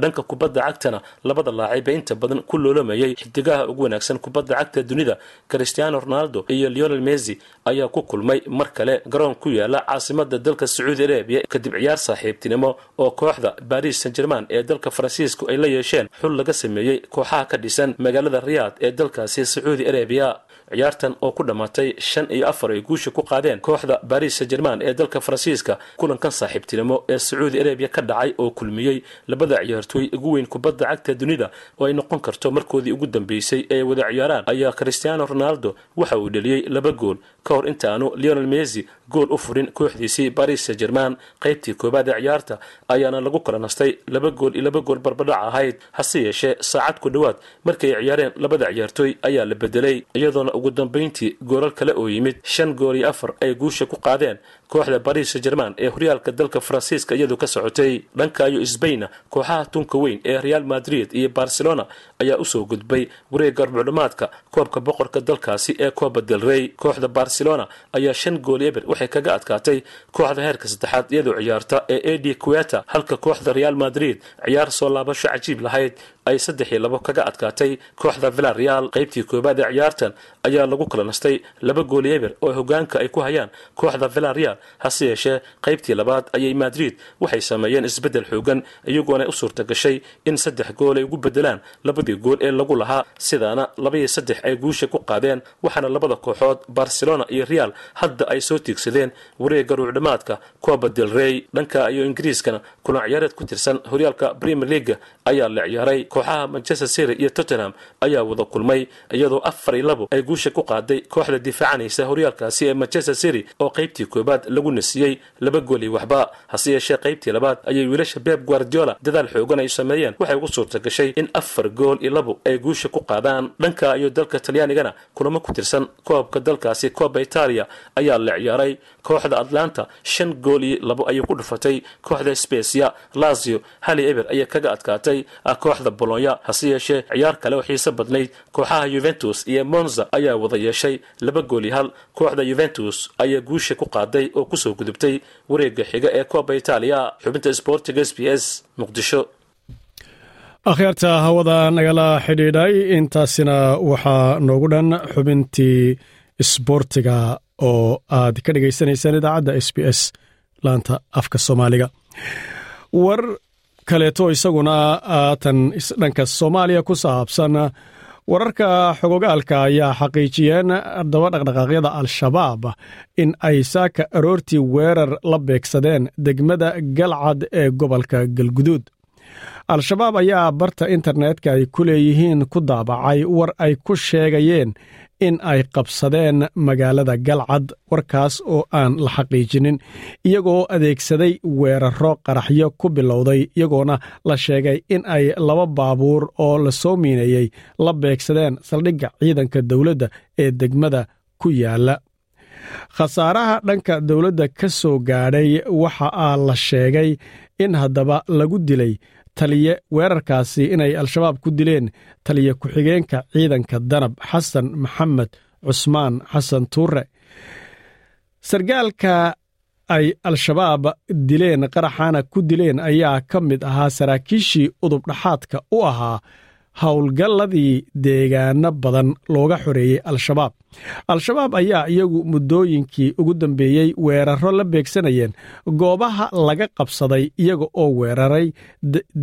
dhanka kubadda cagtana labada laacib ee inta badan ku loolamayay xidigaha ugu wanaagsan kubadda cagta dunida cristiano ronaldo iyo leonel messi ayaa ku kulmay. Mar kale garoon ku yaalla caasimada dalka sacuudi arabiya kadib ciyaar saaxiibtinimo oo kooxda baris san german ee dalka faransiisku ay la yeesheen xul laga sameeyey kooxaha ka dhisan magaalada riyaad ee dalkaasi sacuudi arabiya ciyaartan oo ku dhammaatay shan iyo afar ay guusha ku qaadeen kooxda baris san german ee dalka faransiiska kulankan saaxiibtinimo ee sacuudi arabiya ka dhacay oo kulmiyey labada ciyaartooy ugu weyn kubadda cagta dunida oo ay noqon karto markoodii ugu dambeysay ee wada ciyaaraan. Ayaa cristiano ronaldo waxa uu dheliyey laba gool ka hor intaanu leonel messi gool u furin kooxdiisii baris san german qaybtii koowaad ee ciyaarta ayaana lagu kala nastay laba gool iyo laba gool barbadhac ahayd hase yeeshee saacad ku dhowaad markay ciyaareen labada ciyaartooy ayaa la bedelay iyadoona ugu dambayntii goolal kale oo yimid shan gool iyo afar ay guusha ku qaadeen kooxda baris san german ee horyaalka dalka faransiiska iyadu ka socotay dhankayo sbaina kooxaha tunka weyn ee real madrid iyo barcelona ayaa u soo gudbay wareegga arbudhamaadka koobka boqorka dalkaasi ee coba del rey. Kooxda barcelona ayaa shan gool eber waxay kaga adkaatay kooxda heerka saddexaad iyadoo ciyaarta ee edi queta halka kooxda real madrid ciyaar soo laabasho cajiib lahayd ay saddex iyo labo kaga adkaatay. Kooxda villareal qaybtii koowaad ee ciyaartan ayaa lagu kala nastay laba gool eber oo hogaanka ay ku hayaan kooxda villareal hase yeeshee qaybtii labaad ayay madrid waxay sameeyeen isbeddel xoogan iyagoona u suurta gashay in saddex gool ay ugu bedelaan labadii gool ee lagu lahaa sidaana labaiyo saddex ay guusha ku qaadeen waxaana labada kooxood barcelona iyo real hadda ay soo tiigsadeen wareegga ruucdhamaadka coba del rey. Dhanka iyo ingiriiskana kulan ciyaareed ku tirsan horyaalka premier leaga ayaa la ciyaaray kooxaha manchester city iyo tottenham ayaa wada kulmay iyadoo afar iyo labo ay guusha ku qaaday kooxda difaacanaysa horyaalkaasi ee manchester city oo qaybtii koobaad lagu nasiyey laba gool iyo waxba. Hase yeeshee qaybtii labaad ayay wiilasha beb guardiola dadaal xoogan ay sameeyeen. Waxay ugu suurta gashay in afar gool iyo labo ay guusha ku qaadaan. Dhanka iyo dalka talyaanigana kulamo ku tirsan. Koobka dalkaasi kooba italia ayaa la ciyaaray kooxda atlanta shan gool iyo labo ayay ku dhufatay. Kooxda specia lazio hali eber ayay kaga adkaatay. Kooxda bolonya hase yeeshee ciyaar kale oo xiiso badnayd. Kooxaha yuventus iyo monza ayaa wada yeeshay laba gool iyo hal. Kooxda yuventus ayaa guusha ku qaaday oo ku soo gudubtay wareegga xiga ee kooba italia xubinta sportiga s b s muqdisho. Akhyaarta hawada nagala xidhiidhay. Intaasina waxaa noogu dhan xubintii isboortiga oo aad ka dhegaysanaysaan idaacadda s b s laanta afka soomaaliga. War kaleeto isaguna aatan dhanka soomaaliya ku saabsan wararka xogogaalka ayaa xaqiijiyeen daba dhaqdhaqaaqyada al-shabaab in ay saaka aroortii weerar la beegsadeen degmada galcad ee gobolka galguduud. Al-shabaab ayaa barta internetka ay ku leeyihiin ku daabacay war ay ku sheegayeen in ay qabsadeen magaalada galcad warkaas oo aan la xaqiijinin iyagoo adeegsaday weeraro qaraxyo ku bilowday iyagoona la sheegay in ay laba baabuur oo la soo miineeyey la beegsadeen saldhigga ciidanka dowladda ee degmada ku yaalla khasaaraha dhanka dowladda ka soo gaadhay waxa aa la sheegay in haddaba lagu dilay taliye weerarkaasi inay al-shabaab ku dileen taliye ku-xigeenka ciidanka danab xasan maxamed cusmaan xasan tuure. Sargaalka ay al-shabaab dileen qaraxana ku dileen ayaa ka mid ahaa saraakiishii udubdhaxaadka u ahaa howlgalladii deegaano badan looga xoreeyey al-shabaab. Al-shabaab ayaa iyagu muddooyinkii ugu dambeeyey weerarro la beegsanayeen goobaha laga qabsaday iyaga oo weeraray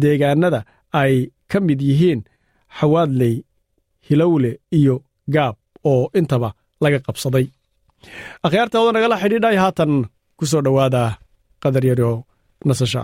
deegaanada ay ka mid yihiin xawaadley hilowle iyo gaab oo intaba laga qabsaday. Akhyaartooda nagala xidhiidhay haatan ku soo dhowaada qadar yaro nasasha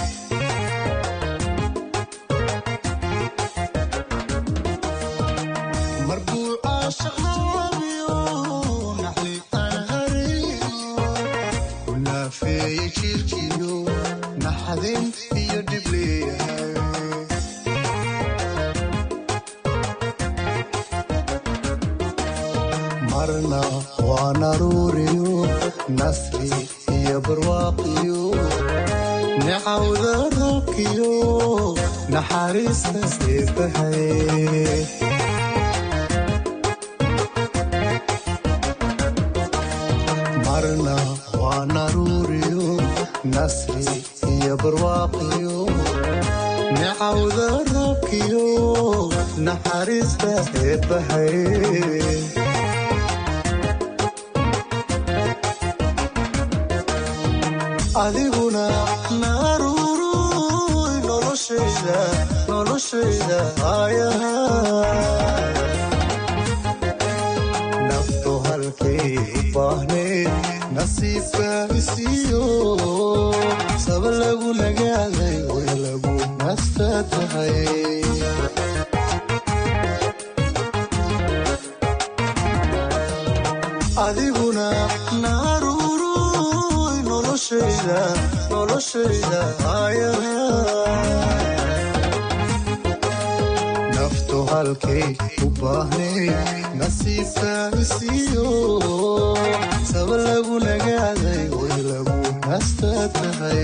naftu halkay u baahnayd nasiibka isiyo saba lagu nagaaday way lagu nasta tahay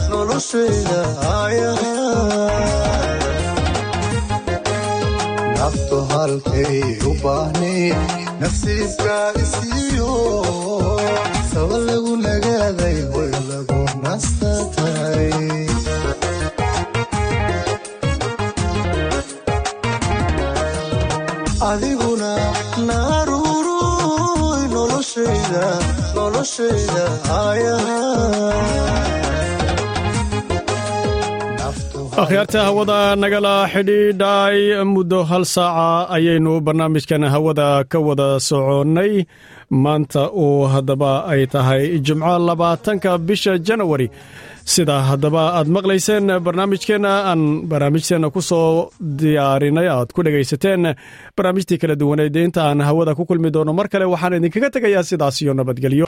naftu halkay u baahnay nafsiiska isiiyo saba lagu adiguna naaruuroy noloshayda noloshayda ayaha akhyaarta hawada nagala xidhiidhay muddo hal saaca ayaynu barnaamijkan hawada ka wada soconnay maanta uu haddaba ay tahay jimco labaatanka bisha janawari sida haddaba aad maqlayseen barnaamijkeenna aan barnaamijteenna ku soo diyaarinay aad ku dhegaysateen barnaamijtii kala duwaneed inta aan hawada ku kulmi doono mar kale waxaan idinkaga tegayaa sidaas iyo nabadgelyo